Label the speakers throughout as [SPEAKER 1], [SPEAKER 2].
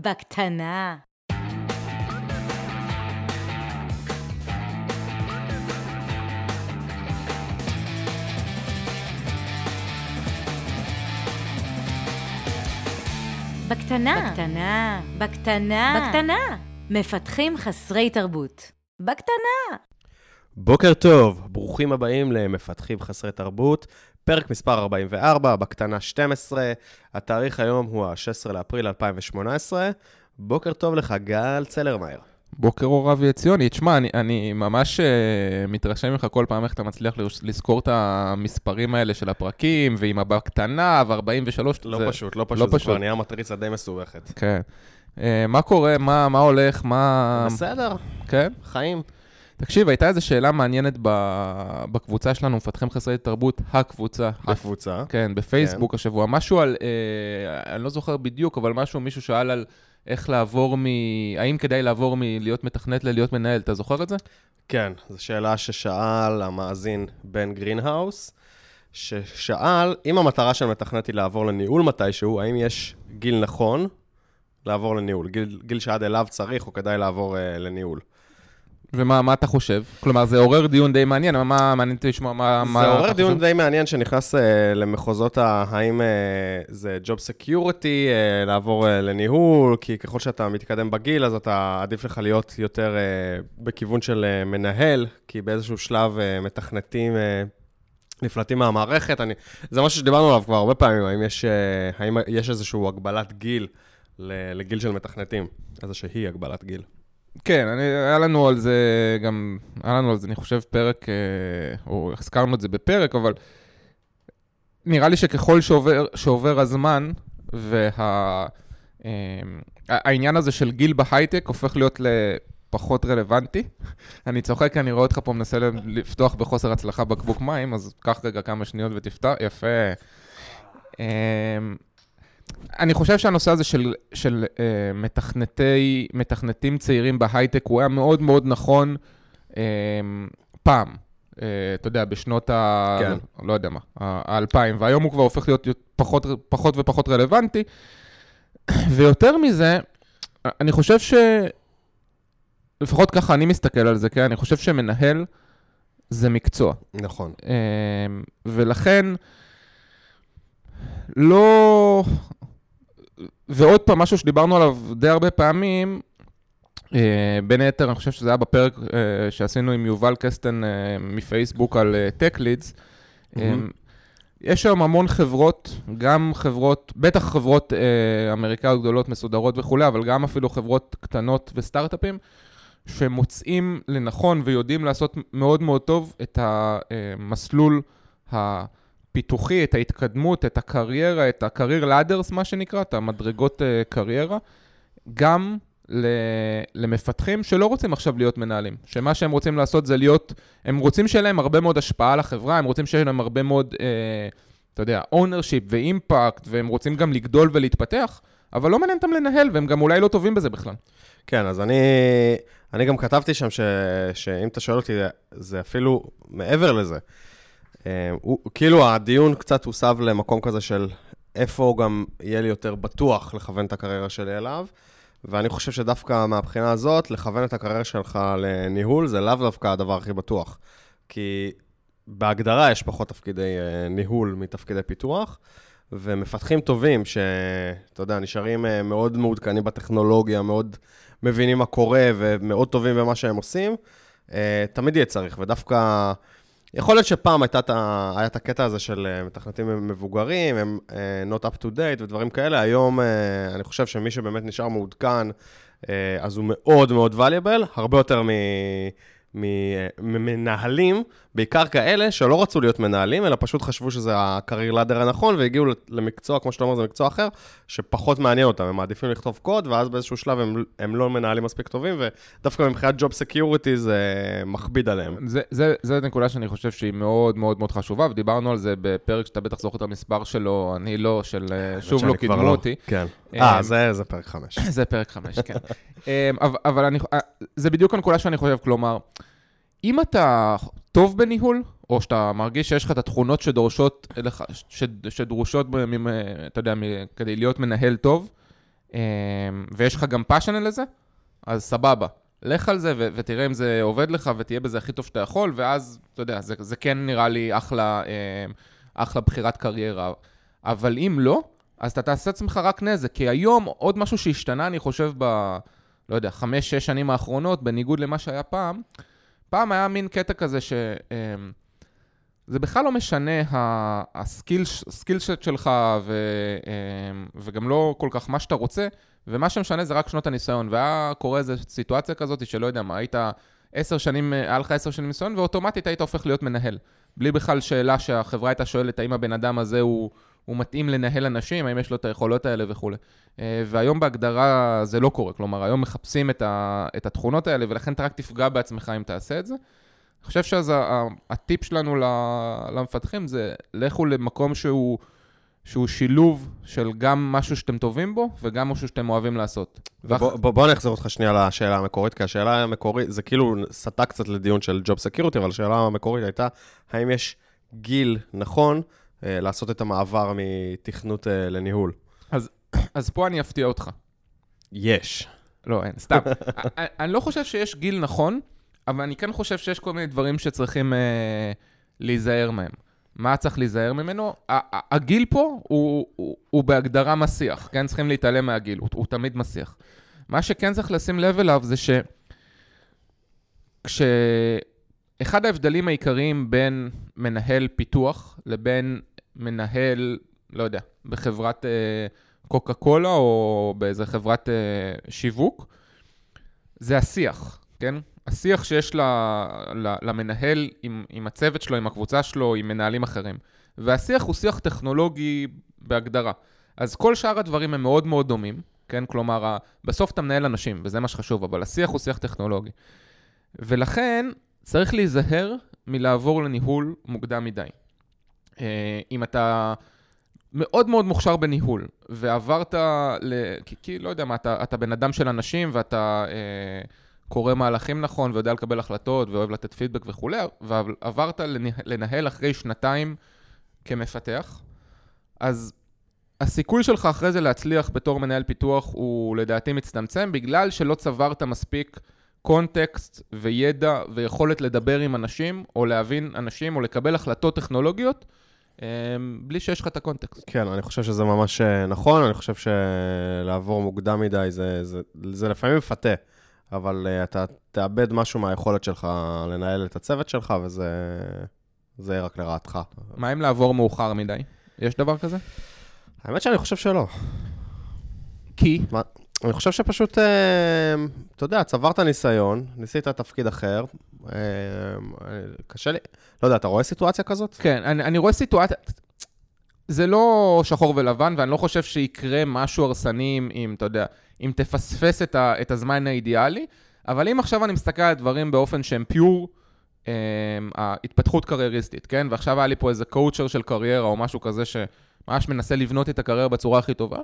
[SPEAKER 1] בקטנה. בקטנה. בקטנה. בקטנה. בקטנה. מפתחים חסרי תרבות. בקטנה.
[SPEAKER 2] בוקר טוב, ברוכים הבאים למפתחים חסרי תרבות, פרק מספר 44, בקטנה 12, התאריך היום הוא ה-16 לאפריל 2018. בוקר טוב לך, גל צלרמייר.
[SPEAKER 3] בוקר אור אבי עציוני. תשמע, אני, אני ממש uh, מתרשם ממך כל פעם איך אתה מצליח לזכור את המספרים האלה של הפרקים, ועם הבא קטנה, ו-43.
[SPEAKER 2] לא זה... פשוט, לא פשוט, לא זה פשוט. כבר נהיה מטריצה די מסובכת.
[SPEAKER 3] כן. Uh, מה קורה? מה, מה הולך? מה...
[SPEAKER 2] בסדר.
[SPEAKER 3] כן?
[SPEAKER 2] חיים.
[SPEAKER 3] תקשיב, הייתה איזו שאלה מעניינת בקבוצה שלנו, מפתחים חסרי תרבות, הקבוצה.
[SPEAKER 2] הקבוצה.
[SPEAKER 3] כן, בפייסבוק כן. השבוע. משהו על, אה, אני לא זוכר בדיוק, אבל משהו, מישהו שאל על איך לעבור מ... האם כדאי לעבור מלהיות מתכנת ללהיות מנהל, אתה זוכר את זה?
[SPEAKER 2] כן, זו שאלה ששאל המאזין בן גרינהאוס, ששאל, אם המטרה של מתכנת היא לעבור לניהול מתישהו, האם יש גיל נכון לעבור לניהול? גיל, גיל שעד אליו צריך או כדאי לעבור uh, לניהול?
[SPEAKER 3] ומה אתה חושב? כלומר, זה עורר דיון די מעניין, מה מעניין אותי לשמוע מה,
[SPEAKER 2] מה אתה חושב? זה עורר דיון די מעניין שנכנס uh, למחוזות האם uh, זה Job Security, uh, לעבור uh, לניהול, כי ככל שאתה מתקדם בגיל, אז אתה עדיף לך להיות יותר uh, בכיוון של uh, מנהל, כי באיזשהו שלב uh, מתכנתים... Uh, נפלטים מהמערכת, אני, זה משהו שדיברנו עליו כבר הרבה פעמים, האם יש, האם יש איזושהי הגבלת גיל לגיל של מתכנתים, איזושהי הגבלת גיל.
[SPEAKER 3] כן, אני, היה לנו על זה גם, היה לנו על זה, אני חושב, פרק, אה, או הזכרנו את זה בפרק, אבל נראה לי שככל שעובר, שעובר הזמן, והעניין וה, הזה של גיל בהייטק הופך להיות לפחות רלוונטי. אני צוחק, אני רואה אותך פה מנסה לפתוח בחוסר הצלחה בקבוק מים, אז קח רגע כמה שניות ותפתח, יפה. אני חושב שהנושא הזה של, של uh, מתכנתי, מתכנתים צעירים בהייטק, הוא היה מאוד מאוד נכון uh, פעם. Uh, אתה יודע, בשנות ה... כן. לא יודע מה, האלפיים, והיום הוא כבר הופך להיות פחות, פחות ופחות רלוונטי. ויותר מזה, אני חושב ש... לפחות ככה אני מסתכל על זה, כן? אני חושב שמנהל זה מקצוע.
[SPEAKER 2] נכון. Uh,
[SPEAKER 3] ולכן, לא... ועוד פעם, משהו שדיברנו עליו די הרבה פעמים, אה, בין היתר, אני חושב שזה היה בפרק אה, שעשינו עם יובל קסטן אה, מפייסבוק על Tech Leads. Mm-hmm. יש היום המון חברות, גם חברות, בטח חברות אמריקאיות גדולות, מסודרות וכולי, אבל גם אפילו חברות קטנות וסטארט-אפים, שמוצאים לנכון ויודעים לעשות מאוד מאוד טוב את המסלול ה... הפיתוחי, את ההתקדמות, את הקריירה, את ה-career ladders, מה שנקרא, את המדרגות uh, קריירה, גם למפתחים שלא רוצים עכשיו להיות מנהלים, שמה שהם רוצים לעשות זה להיות, הם רוצים שיהיה להם הרבה מאוד השפעה על החברה, הם רוצים שיהיה להם הרבה מאוד, uh, אתה יודע, ownership ואימפקט, והם רוצים גם לגדול ולהתפתח, אבל לא מעניין אותם לנהל, והם גם אולי לא טובים בזה בכלל.
[SPEAKER 2] כן, אז אני, אני גם כתבתי שם ש, שאם אתה שואל אותי, זה אפילו מעבר לזה. אה, הוא, כאילו הדיון קצת הוסב למקום כזה של איפה גם יהיה לי יותר בטוח לכוון את הקריירה שלי אליו, ואני חושב שדווקא מהבחינה הזאת, לכוון את הקריירה שלך לניהול זה לאו דווקא הדבר הכי בטוח. כי בהגדרה יש פחות תפקידי אה, ניהול מתפקידי פיתוח, ומפתחים טובים, שאתה יודע, נשארים אה, מאוד מעודכנים בטכנולוגיה, מאוד מבינים מה קורה ומאוד טובים במה שהם עושים, תמיד יהיה צריך, ודווקא... יכול להיות שפעם הייתה, היה את הקטע הזה של אה, מתכנתים מבוגרים, הם uh, not up to date ודברים כאלה. היום uh, אני חושב שמי שבאמת נשאר מעודכן, אז הוא מאוד מאוד valuable, הרבה יותר מ... ממנהלים, בעיקר כאלה שלא רצו להיות מנהלים, אלא פשוט חשבו שזה הקרייר לאדר הנכון, והגיעו למקצוע, כמו שאתה אומר, זה מקצוע אחר, שפחות מעניין אותם, הם מעדיפים לכתוב קוד, ואז באיזשהו שלב הם, הם לא מנהלים מספיק טובים, ודווקא מבחינת Job Security זה מכביד עליהם.
[SPEAKER 3] זה, זה, זה נקודה שאני חושב שהיא מאוד מאוד מאוד חשובה, ודיברנו על זה בפרק שאתה בטח זוכר את המספר שלו, אני לא, של אה, שוב לא קידמו לא. אותי.
[SPEAKER 2] כן. אה, זה, זה פרק חמש.
[SPEAKER 3] זה פרק חמש, כן. אבל, אבל אני, אה, זה בדיוק הנקודה שאני חושב, כלומר, אם אתה טוב בניהול, או שאתה מרגיש שיש לך את התכונות שדורשות לך, שדרושות, אתה יודע, כדי להיות מנהל טוב, אה, ויש לך גם passion לזה, אז סבבה. לך על זה ו- ותראה אם זה עובד לך ותהיה בזה הכי טוב שאתה יכול, ואז, אתה יודע, זה, זה כן נראה לי אחלה, אה, אחלה בחירת קריירה. אבל אם לא, אז אתה תעשה עצמך רק נזק. כי היום עוד משהו שהשתנה, אני חושב, ב... לא יודע, חמש, שש שנים האחרונות, בניגוד למה שהיה פעם, פעם היה מין קטע כזה ש... אה, זה בכלל לא משנה הסקיל שט שלך ו, אה, וגם לא כל כך מה שאתה רוצה, ומה שמשנה זה רק שנות הניסיון. והיה קורה איזו סיטואציה כזאת שלא יודע מה, היית עשר שנים, היה לך עשר שנים ניסיון, ואוטומטית היית הופך להיות מנהל. בלי בכלל שאלה שהחברה הייתה שואלת האם הבן אדם הזה הוא, הוא מתאים לנהל אנשים, האם יש לו את היכולות האלה וכולי. אה, והיום בהגדרה זה לא קורה, כלומר, היום מחפשים את, ה, את התכונות האלה, ולכן אתה רק תפגע בעצמך אם תעשה את זה. אני חושב שאז הטיפ שלנו למפתחים זה, לכו למקום שהוא... שהוא שילוב של גם משהו שאתם טובים בו, וגם משהו שאתם אוהבים לעשות.
[SPEAKER 2] בוא, בוא, בוא נחזור אותך שנייה לשאלה המקורית, כי השאלה המקורית, זה כאילו סטה קצת לדיון של Job Security, אבל השאלה המקורית הייתה, האם יש גיל נכון לעשות את המעבר מתכנות אה, לניהול?
[SPEAKER 3] אז, אז פה אני אפתיע אותך.
[SPEAKER 2] יש.
[SPEAKER 3] לא, אין, סתם. אני, אני לא חושב שיש גיל נכון, אבל אני כן חושב שיש כל מיני דברים שצריכים אה, להיזהר מהם. מה צריך להיזהר ממנו? הגיל פה הוא, הוא, הוא בהגדרה מסיח, כן? צריכים להתעלם מהגיל, הוא, הוא תמיד מסיח. מה שכן צריך לשים לב אליו זה ש... כשאחד ההבדלים העיקריים בין מנהל פיתוח לבין מנהל, לא יודע, בחברת אה, קוקה קולה או באיזה חברת אה, שיווק, זה השיח, כן? השיח שיש למנהל עם, עם הצוות שלו, עם הקבוצה שלו, עם מנהלים אחרים. והשיח הוא שיח טכנולוגי בהגדרה. אז כל שאר הדברים הם מאוד מאוד דומים, כן? כלומר, בסוף אתה מנהל אנשים, וזה מה שחשוב, אבל השיח הוא שיח טכנולוגי. ולכן צריך להיזהר מלעבור לניהול מוקדם מדי. אה, אם אתה מאוד מאוד מוכשר בניהול, ועברת ל... כי, כי לא יודע מה, אתה, אתה בן אדם של אנשים, ואתה... אה, קורא מהלכים נכון ויודע לקבל החלטות ואוהב לתת פידבק וכולי, ועברת לנהל אחרי שנתיים כמפתח, אז הסיכוי שלך אחרי זה להצליח בתור מנהל פיתוח הוא לדעתי מצטמצם, בגלל שלא צברת מספיק קונטקסט וידע ויכולת לדבר עם אנשים, או להבין אנשים, או לקבל החלטות טכנולוגיות. אמ, בלי שיש לך את הקונטקסט.
[SPEAKER 2] כן, אני חושב שזה ממש אה, נכון, אני חושב שלעבור מוקדם מדי זה, זה, זה לפעמים מפתה. אבל uh, אתה תאבד משהו מהיכולת שלך לנהל את הצוות שלך, וזה יהיה רק לרעתך.
[SPEAKER 3] מה אם לעבור מאוחר מדי? יש דבר כזה?
[SPEAKER 2] האמת שאני חושב שלא.
[SPEAKER 3] כי?
[SPEAKER 2] מה, אני חושב שפשוט, uh, אתה יודע, צברת ניסיון, ניסית תפקיד אחר, uh, קשה לי, לא יודע, אתה רואה סיטואציה כזאת?
[SPEAKER 3] כן, אני, אני רואה סיטואציה, זה לא שחור ולבן, ואני לא חושב שיקרה משהו הרסני אם, אתה יודע, אם תפספס את, ה, את הזמן האידיאלי, אבל אם עכשיו אני מסתכל על דברים באופן שהם פיור, אה, ההתפתחות קרייריסטית, כן? ועכשיו היה לי פה איזה קואוצ'ר של קריירה או משהו כזה שממש מנסה לבנות את הקריירה בצורה הכי טובה,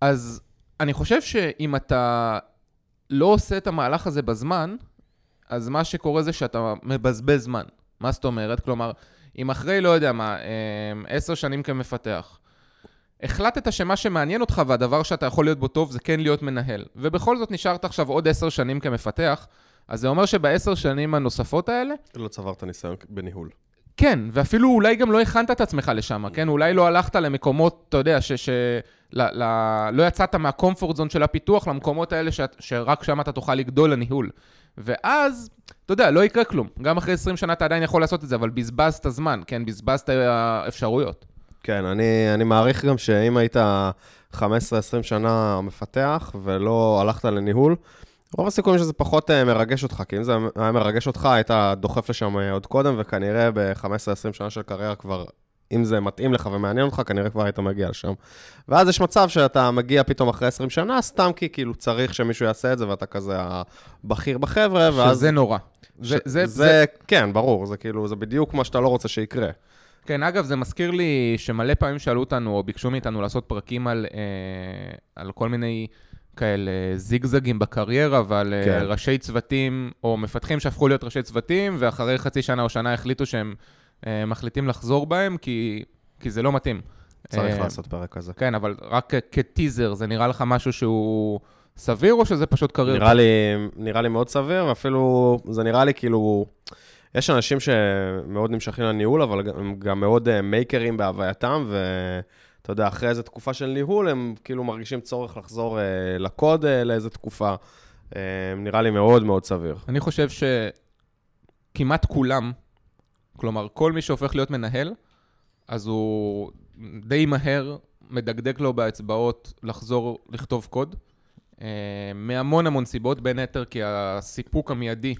[SPEAKER 3] אז אני חושב שאם אתה לא עושה את המהלך הזה בזמן, אז מה שקורה זה שאתה מבזבז זמן. מה זאת אומרת? כלומר, אם אחרי, לא יודע מה, אה, עשר שנים כמפתח, החלטת שמה שמעניין אותך והדבר שאתה יכול להיות בו טוב זה כן להיות מנהל, ובכל זאת נשארת עכשיו עוד עשר שנים כמפתח, אז זה אומר שבעשר שנים הנוספות האלה...
[SPEAKER 2] לא צברת ניסיון בניהול.
[SPEAKER 3] כן, ואפילו אולי גם לא הכנת את עצמך לשם, כן? אולי לא הלכת למקומות, אתה יודע, ש... ש... ל... ל... לא יצאת מהקומפורט זון של הפיתוח למקומות האלה ש... שרק שם אתה תוכל לגדול לניהול. ואז, אתה יודע, לא יקרה כלום. גם אחרי 20 שנה אתה עדיין יכול לעשות את זה, אבל בזבזת זמן, כן? בזבזת אפשרויות.
[SPEAKER 2] כן, אני, אני מעריך גם שאם היית 15-20 שנה מפתח ולא הלכת לניהול, רוב הסיכויים שזה פחות uh, מרגש אותך, כי אם זה היה מרגש אותך, היית דוחף לשם uh, עוד קודם, וכנראה ב-15-20 שנה של קריירה כבר, אם זה מתאים לך ומעניין אותך, כנראה כבר היית מגיע לשם. ואז יש מצב שאתה מגיע פתאום אחרי 20 שנה, סתם כי כאילו צריך שמישהו יעשה את זה, ואתה כזה הבכיר בחבר'ה, ואז...
[SPEAKER 3] שזה נורא.
[SPEAKER 2] ש... זה, זה, זה, זה, כן, ברור, זה כאילו, זה בדיוק מה שאתה לא רוצה שיקרה.
[SPEAKER 3] כן, אגב, זה מזכיר לי שמלא פעמים שאלו אותנו, או ביקשו מאיתנו לעשות פרקים על, אה, על כל מיני כאלה זיגזגים בקריירה, ועל אה, כן. ראשי צוותים, או מפתחים שהפכו להיות ראשי צוותים, ואחרי חצי שנה או שנה החליטו שהם אה, מחליטים לחזור בהם, כי, כי זה לא מתאים.
[SPEAKER 2] צריך
[SPEAKER 3] אה,
[SPEAKER 2] לעשות פרק כזה.
[SPEAKER 3] כן, אבל רק כטיזר, זה נראה לך משהו שהוא סביר, או שזה פשוט קרייר?
[SPEAKER 2] נראה לי, נראה לי מאוד סביר, ואפילו זה נראה לי כאילו... יש אנשים שמאוד נמשכים לניהול, אבל הם גם מאוד אה, מייקרים בהווייתם, ואתה יודע, אחרי איזו תקופה של ניהול, הם כאילו מרגישים צורך לחזור אה, לקוד אה, לאיזו תקופה. אה, נראה לי מאוד מאוד סביר.
[SPEAKER 3] אני חושב שכמעט כולם, כלומר, כל מי שהופך להיות מנהל, אז הוא די מהר מדקדק לו באצבעות לחזור לכתוב קוד. אה, מהמון המון סיבות, בין היתר כי הסיפוק המיידי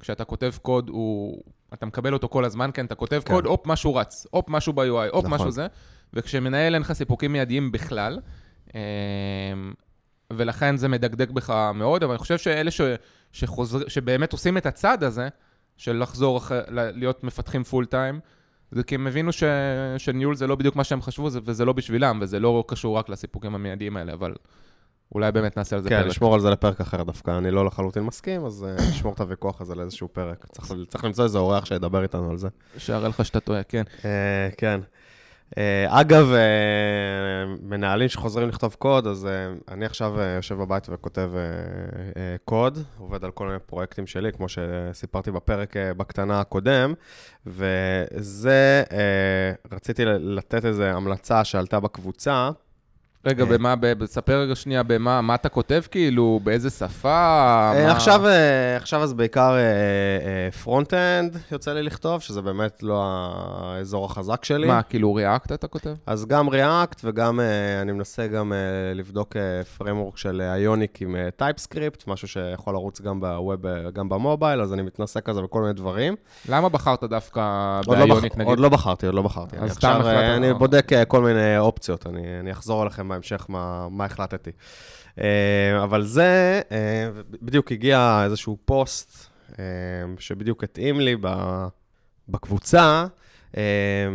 [SPEAKER 3] כשאתה כותב קוד הוא... אתה מקבל אותו כל הזמן, כן, אתה כותב
[SPEAKER 2] כן.
[SPEAKER 3] קוד, הופ, משהו רץ, הופ, משהו ב-UI, הופ,
[SPEAKER 2] נכון.
[SPEAKER 3] משהו זה, וכשמנהל אין לך סיפוקים מיידיים בכלל, אה, ולכן זה מדקדק בך מאוד, אבל אני חושב שאלה ש, שחוזר, שבאמת עושים את הצעד הזה, של לחזור אחרי, להיות מפתחים פול טיים, זה כי הם הבינו ש, שניהול זה לא בדיוק מה שהם חשבו, זה, וזה לא בשבילם, וזה לא קשור רק לסיפוקים המיידיים האלה, אבל אולי באמת נעשה על זה
[SPEAKER 2] כן,
[SPEAKER 3] פרק.
[SPEAKER 2] נשמור על זה לפרק אחר דווקא, אני לא לחלוטין מסכים, אז אה, נשמור את הוויכוח הזה לאיזשהו פרק. צריך, צריך למצוא איזה אורח שידבר איתנו על זה.
[SPEAKER 3] שיראה לך שאתה טועה, כן.
[SPEAKER 2] אה, כן. אה, אגב, אה, מנהלים שחוזרים לכתוב קוד, אז אה, אני עכשיו יושב בבית וכותב קוד, עובד על כל מיני פרויקטים שלי, כמו שסיפרתי בפרק בקטנה הקודם, וזה, רציתי לתת איזו המלצה שעלתה בקבוצה.
[SPEAKER 3] רגע,
[SPEAKER 2] אה.
[SPEAKER 3] במה, ספר רגע שנייה, במה, מה אתה כותב כאילו, באיזה שפה?
[SPEAKER 2] אה, עכשיו, אה, עכשיו אז בעיקר front-end יוצא לי לכתוב, שזה באמת לא האזור החזק שלי.
[SPEAKER 3] מה, כאילו React אתה כותב?
[SPEAKER 2] אז גם React וגם אני מנסה גם לבדוק framework של Ionic עם TypeScript, משהו שיכול לרוץ גם ב web, גם ב mobile, אז אני מתנסה כזה בכל מיני דברים.
[SPEAKER 3] למה בחרת דווקא
[SPEAKER 2] לא,
[SPEAKER 3] ב
[SPEAKER 2] Ionic.
[SPEAKER 3] נגיד?
[SPEAKER 2] עוד לא בחרתי, עוד לא בחרתי. אני אני בודק כל מיני אופציות, אני אחזור אליכם בהמשך מה, מה החלטתי. אה, אבל זה, אה, בדיוק הגיע איזשהו פוסט אה, שבדיוק התאים לי בקבוצה.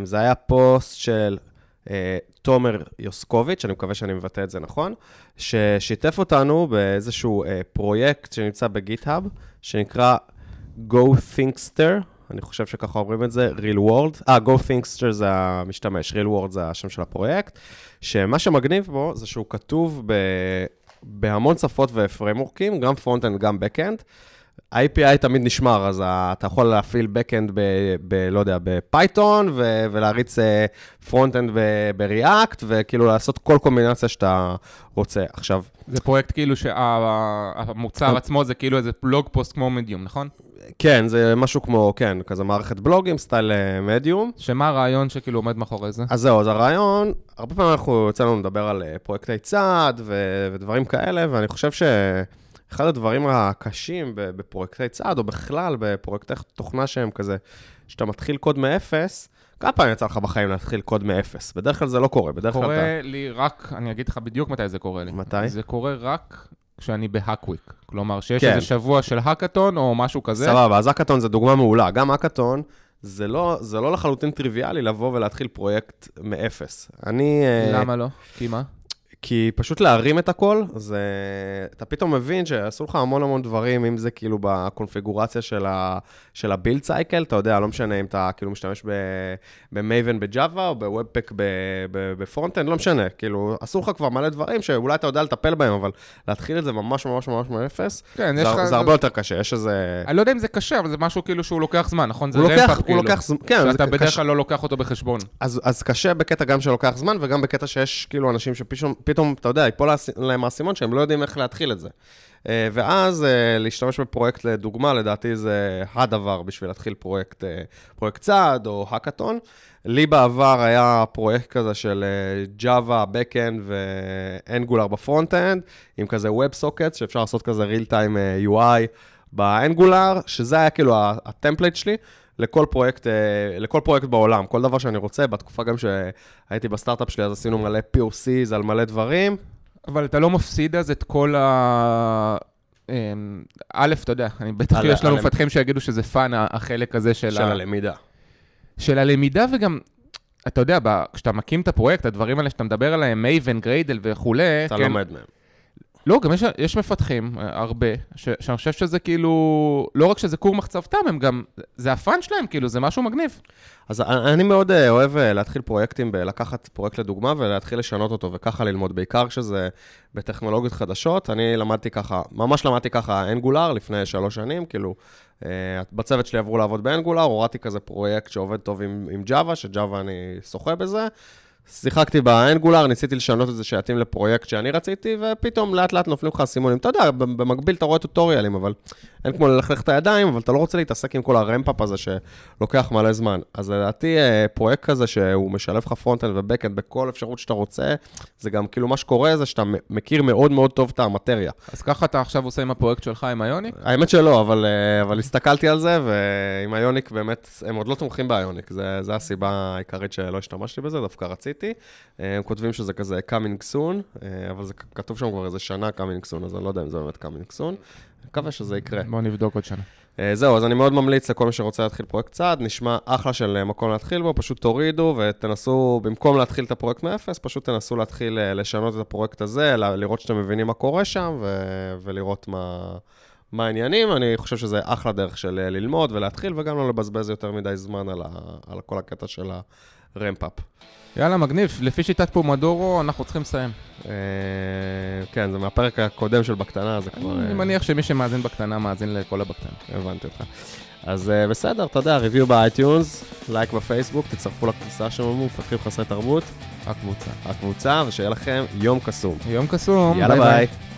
[SPEAKER 2] זה היה פוסט של תומר יוסקוביץ', אני מקווה שאני מבטא את זה נכון, ששיתף אותנו באיזשהו פרויקט שנמצא בגיט-האב, שנקרא Go Thinkster, אני חושב שככה אומרים את זה, real world. אה, Go Thinkster זה המשתמש, real world זה השם של הפרויקט, שמה שמגניב בו זה שהוא כתוב ב... בהמון שפות ופריימורקים, גם front-end, גם back-end. ה-API תמיד נשמר, אז אתה יכול להפעיל back-end ב... ב לא יודע, ב Python, ו... ולהריץ front-end ב-React, וכאילו לעשות כל קומבינציה שאתה רוצה. עכשיו,
[SPEAKER 3] זה פרויקט כאילו שהמוצר עצמו זה כאילו איזה blog post כמו מדיום, נכון?
[SPEAKER 2] כן, זה משהו כמו, כן, כזה מערכת בלוגים, סטייל מדיום.
[SPEAKER 3] שמה הרעיון שכאילו עומד מאחורי זה?
[SPEAKER 2] אז זהו, אז הרעיון, הרבה פעמים אנחנו יוצא לנו לדבר על אה, פרויקטי side ו- ודברים כאלה, ואני חושב שאחד הדברים הקשים בפרויקטי side, או בכלל בפרויקטי תוכנה שהם כזה, שאתה מתחיל קוד מאפס, כמה פעמים יצא לך בחיים להתחיל קוד מאפס? בדרך כלל זה לא קורה, בדרך כלל אתה...
[SPEAKER 3] קורה לי רק, אני אגיד לך בדיוק מתי זה קורה לי.
[SPEAKER 2] מתי?
[SPEAKER 3] זה קורה רק כשאני בהאקוויק. כלומר, שיש
[SPEAKER 2] כן.
[SPEAKER 3] איזה שבוע של האקתון או משהו כזה.
[SPEAKER 2] סבבה, אז האקתון זה דוגמה מעולה. גם האקתון, זה לא, זה לא לחלוטין טריוויאלי לבוא ולהתחיל פרויקט מאפס. אני... אה,
[SPEAKER 3] למה לא? כי מה?
[SPEAKER 2] כי פשוט להרים את הכל, זה... אתה פתאום מבין שעשו לך המון המון דברים, אם זה כאילו בקונפיגורציה של, ה... של ה build cycle, אתה יודע, לא משנה אם אתה כאילו משתמש ב Maven ב Java או ב webpack ב front-end, לא משנה, כאילו, עשו לך כבר מלא דברים שאולי אתה יודע לטפל בהם, אבל להתחיל את זה ממש ממש ממש מאפס,
[SPEAKER 3] כן, יש
[SPEAKER 2] זה,
[SPEAKER 3] לך...
[SPEAKER 2] זה הרבה יותר קשה, יש איזה...
[SPEAKER 3] אני לא יודע אם זה קשה, אבל זה משהו כאילו שהוא לוקח זמן, נכון? זה
[SPEAKER 2] לוקח,
[SPEAKER 3] ramp-up,
[SPEAKER 2] הוא
[SPEAKER 3] כאילו.
[SPEAKER 2] לוקח זמן, כן, זה
[SPEAKER 3] שאתה בדרך
[SPEAKER 2] קשה-
[SPEAKER 3] כלל לא לוקח אותו בחשבון.
[SPEAKER 2] אז, אז קשה בקטע גם שלוקח זמן, וגם בקטע שיש כאילו אנשים שפתאום, פתאום, אתה יודע, ייפול להם האסימון שהם לא יודעים איך להתחיל את זה. אה, ואז אה, להשתמש בפרויקט לדוגמה, לדעתי זה הדבר בשביל להתחיל פרויקט, אה, פרויקט side או האקתון. לי בעבר היה פרויקט כזה של Java, Backend ו-Angular ב front-end, עם כזה WebSockets, שאפשר לעשות כזה real-time UI ב Angular, שזה היה כאילו ה template שלי. לכל פרויקט, אה, לכל פרויקט בעולם, כל דבר שאני רוצה, בתקופה גם שהייתי בסטארט-אפ שלי, אז עשינו מלא POCs על מלא דברים.
[SPEAKER 3] אבל אתה לא מפסיד אז את כל ה... אמ, א', אתה יודע, אני בטח
[SPEAKER 2] על-
[SPEAKER 3] יש לנו
[SPEAKER 2] על-
[SPEAKER 3] מפתחים שיגידו שזה fun, החלק הזה של
[SPEAKER 2] של
[SPEAKER 3] ה...
[SPEAKER 2] הלמידה.
[SPEAKER 3] של הלמידה וגם, אתה יודע, ב- כשאתה מקים את הפרויקט, הדברים האלה שאתה מדבר עליהם, Maven, Gradle וכולי,
[SPEAKER 2] אתה
[SPEAKER 3] כן,
[SPEAKER 2] לומד מהם.
[SPEAKER 3] לא, גם יש, יש מפתחים, אה, הרבה, ש, שאני חושב שזה כאילו, לא רק שזה כור מחצבתם, הם גם, זה הפאן שלהם, כאילו, זה משהו מגניב.
[SPEAKER 2] אז אני מאוד אה, אוהב אה, להתחיל פרויקטים, לקחת פרויקט לדוגמה ולהתחיל לשנות אותו וככה ללמוד, בעיקר כשזה בטכנולוגיות חדשות. אני למדתי ככה, ממש למדתי ככה אנגולר לפני שלוש שנים, כאילו, בצוות שלי עברו לעבוד באנגולר, הורדתי כזה פרויקט שעובד טוב עם, עם Java, שג'אווה אני שוחה בזה. שיחקתי באנגולר, ניסיתי לשנות את זה שיתאים לפרויקט שאני רציתי, ופתאום לאט לאט נופלים לך אסימונים. אתה יודע, במקביל אתה רואה טוטוריאלים, אבל אין כמו ללכלך את הידיים, אבל אתה לא רוצה להתעסק עם כל ה ramp-up הזה שלוקח מלא זמן. אז לדעתי, אה, פרויקט כזה שהוא משלב לך front-end ו back-end בכל אפשרות שאתה רוצה, זה גם כאילו מה שקורה זה שאתה מכיר מאוד מאוד טוב את המטריה.
[SPEAKER 3] אז ככה אתה עכשיו עושה עם הפרויקט שלך עם Ionic?
[SPEAKER 2] האמת שלא, אבל, אה, אבל הסתכלתי על זה, ועם Ionic באמת, הם עוד לא תומכים ב Ionic, זה הסיבה העיקרית שלא השתמשתי בזה, דווקא רציתי. אה, הם כותבים שזה כזה coming soon, אבל זה כתוב שם כבר איזה שנה coming soon, אז אני לא יודע אם זה באמת coming soon. מקווה שזה יקרה.
[SPEAKER 3] בואו נבדוק עוד שנה.
[SPEAKER 2] Uh, זהו, אז אני מאוד ממליץ לכל מי שרוצה להתחיל פרויקט צעד, נשמע אחלה של מקום להתחיל בו, פשוט תורידו ותנסו, במקום להתחיל את הפרויקט מאפס, פשוט תנסו להתחיל לשנות את הפרויקט הזה, לראות שאתם מבינים מה קורה שם ו- ולראות מה, מה העניינים. אני חושב שזה אחלה דרך של ללמוד ולהתחיל, וגם לא לבזבז יותר מדי זמן על, ה- על כל הקטע של ה ramp-up.
[SPEAKER 3] יאללה, מגניב. לפי שיטת פומדורו, אנחנו צריכים לסיים.
[SPEAKER 2] אה, כן, זה מהפרק הקודם של בקטנה, זה כבר...
[SPEAKER 3] אני
[SPEAKER 2] אה,
[SPEAKER 3] מניח שמי שמאזין בקטנה, מאזין לכל הבקטנה.
[SPEAKER 2] הבנתי אותך. אז אה, בסדר, אתה יודע, review ב iTunes, לייק בפייסבוק, תצטרפו לקבוצה שלנו, מפתחים חסרי תרבות.
[SPEAKER 3] הקבוצה.
[SPEAKER 2] הקבוצה, ושיהיה לכם יום קסום.
[SPEAKER 3] יום קסום.
[SPEAKER 2] יאללה ביי.
[SPEAKER 1] בקטנה.